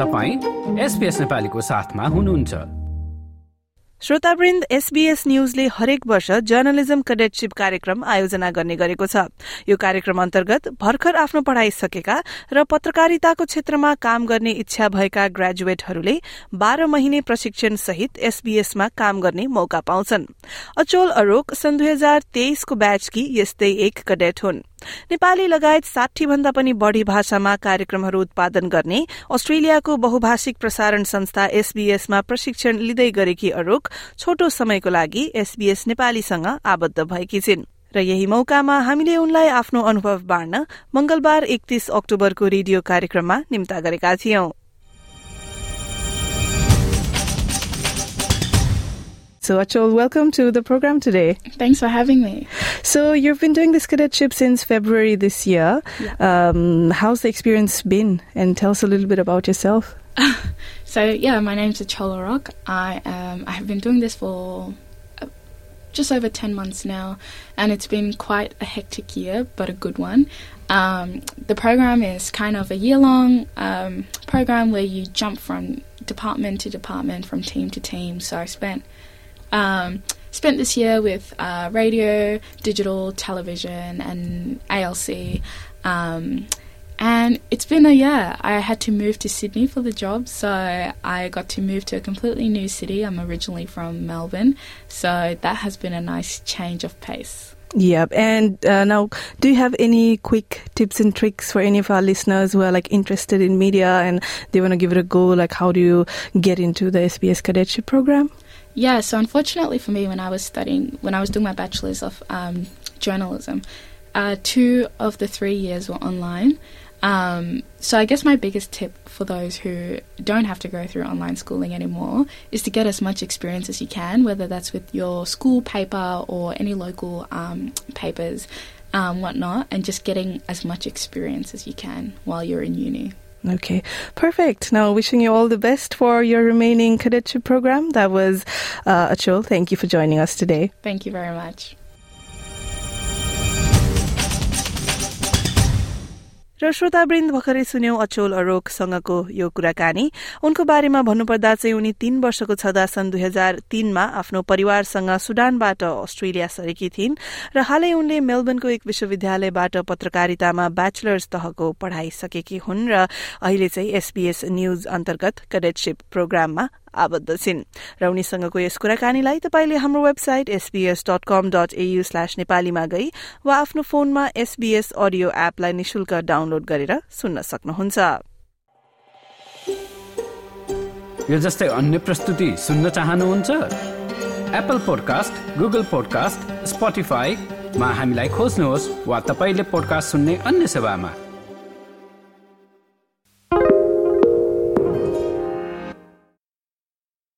तपाईँ एसपिएस नेपालीको साथमा हुनुहुन्छ। श्रोतावृन्द एसबीएस न्यूजले हरेक वर्ष जर्नलिजम कडेटशिप कार्यक्रम आयोजना गर्ने गरेको छ। यो कार्यक्रम अन्तर्गत भर्खर आफ्नो पढ़ाई सकेका र पत्रकारिताको क्षेत्रमा काम गर्ने इच्छा भएका ग्रेजुएटहरूले बाह्र महिने प्रशिक्षण सहित एसबीएसमा काम गर्ने मौका पाउँछन्। अचोल अरोक सन् दुई हजार तेइसको ब्याचकी यस्तै एक कडेट हुन्। नेपाली लगायत साठी भन्दा पनि बढ़ी भाषामा कार्यक्रमहरू उत्पादन गर्ने अस्ट्रेलियाको बहुभाषिक प्रसारण संस्था एसबीएसमा प्रशिक्षण लिँदै गरेकी अरूक छोटो समयको लागि एसबीएस नेपालीसँग आबद्ध भएकी छिन्। र यही मौकामा हामीले उनलाई आफ्नो अनुभव बाँड्न मंगलबार एकतीस अक्टोबरको रेडियो कार्यक्रममा निम्ता गरेका थियौं। So, Achol, welcome to the program today. Thanks for having me. So, you've been doing this cadetship since February this year. Yeah. Um, how's the experience been? And tell us a little bit about yourself. so, yeah, my name's Achol Arok. I um, I have been doing this for uh, just over 10 months now, and it's been quite a hectic year, but a good one. Um, the program is kind of a year long um, program where you jump from department to department, from team to team. So I spent um, spent this year with uh, radio, digital, television, and ALC. Um, and it's been a year. I had to move to Sydney for the job, so I got to move to a completely new city. I'm originally from Melbourne, so that has been a nice change of pace. Yep. And uh, now, do you have any quick tips and tricks for any of our listeners who are like interested in media and they want to give it a go? Like, how do you get into the SBS cadetship program? Yeah, so unfortunately for me, when I was studying, when I was doing my bachelor's of um, journalism, uh, two of the three years were online. Um, so I guess my biggest tip for those who don't have to go through online schooling anymore is to get as much experience as you can, whether that's with your school paper or any local um, papers, um, whatnot, and just getting as much experience as you can while you're in uni. Okay, perfect. Now, wishing you all the best for your remaining cadetship program. That was uh, Achol. Thank you for joining us today. Thank you very much. र श्रोतावृन्द भर्खरै सुन्यौं अचोल अरोकसँगको यो कुराकानी। उनको बारेमा भन्नुपर्दा चाहिँ उनी तीन वर्षको छँदा सन् दुई हजार तीनमा आफ्नो परिवारसँग सुडानबाट अस्ट्रेलिया सरेकी थिइन् र हालै उनले मेलबर्नको एक विश्वविद्यालयबाट पत्रकारितामा ब्याचलर्स तहको पढ़ाई सकेकी हुन् र अहिले चाहिँ एसबीएस न्यूज अन्तर्गत कडेटशिप प्रोग्राममा आबद्ध छिन् र उनीसँगको यस कुराकानीलाई तपाईँले हाम्रो website SBS dot com dot AU slash नेपालीमा गई वा आफ्नो फोनमा एसबीएस अडियो एपलाई निशुल्क डाउनलोड गरेर सुन्न सक्नुहुन्छ। यो जस्तै अन्य प्रस्तुति सुन्न चाहनुहुन्छ? एप्पल पोडकास्ट गुगल पोडकास्ट स्पोटिफाईमा हामीलाई खोज्नुहोस् वा तपाईँले पोडकास्ट सुन्ने अन्य सेवामा।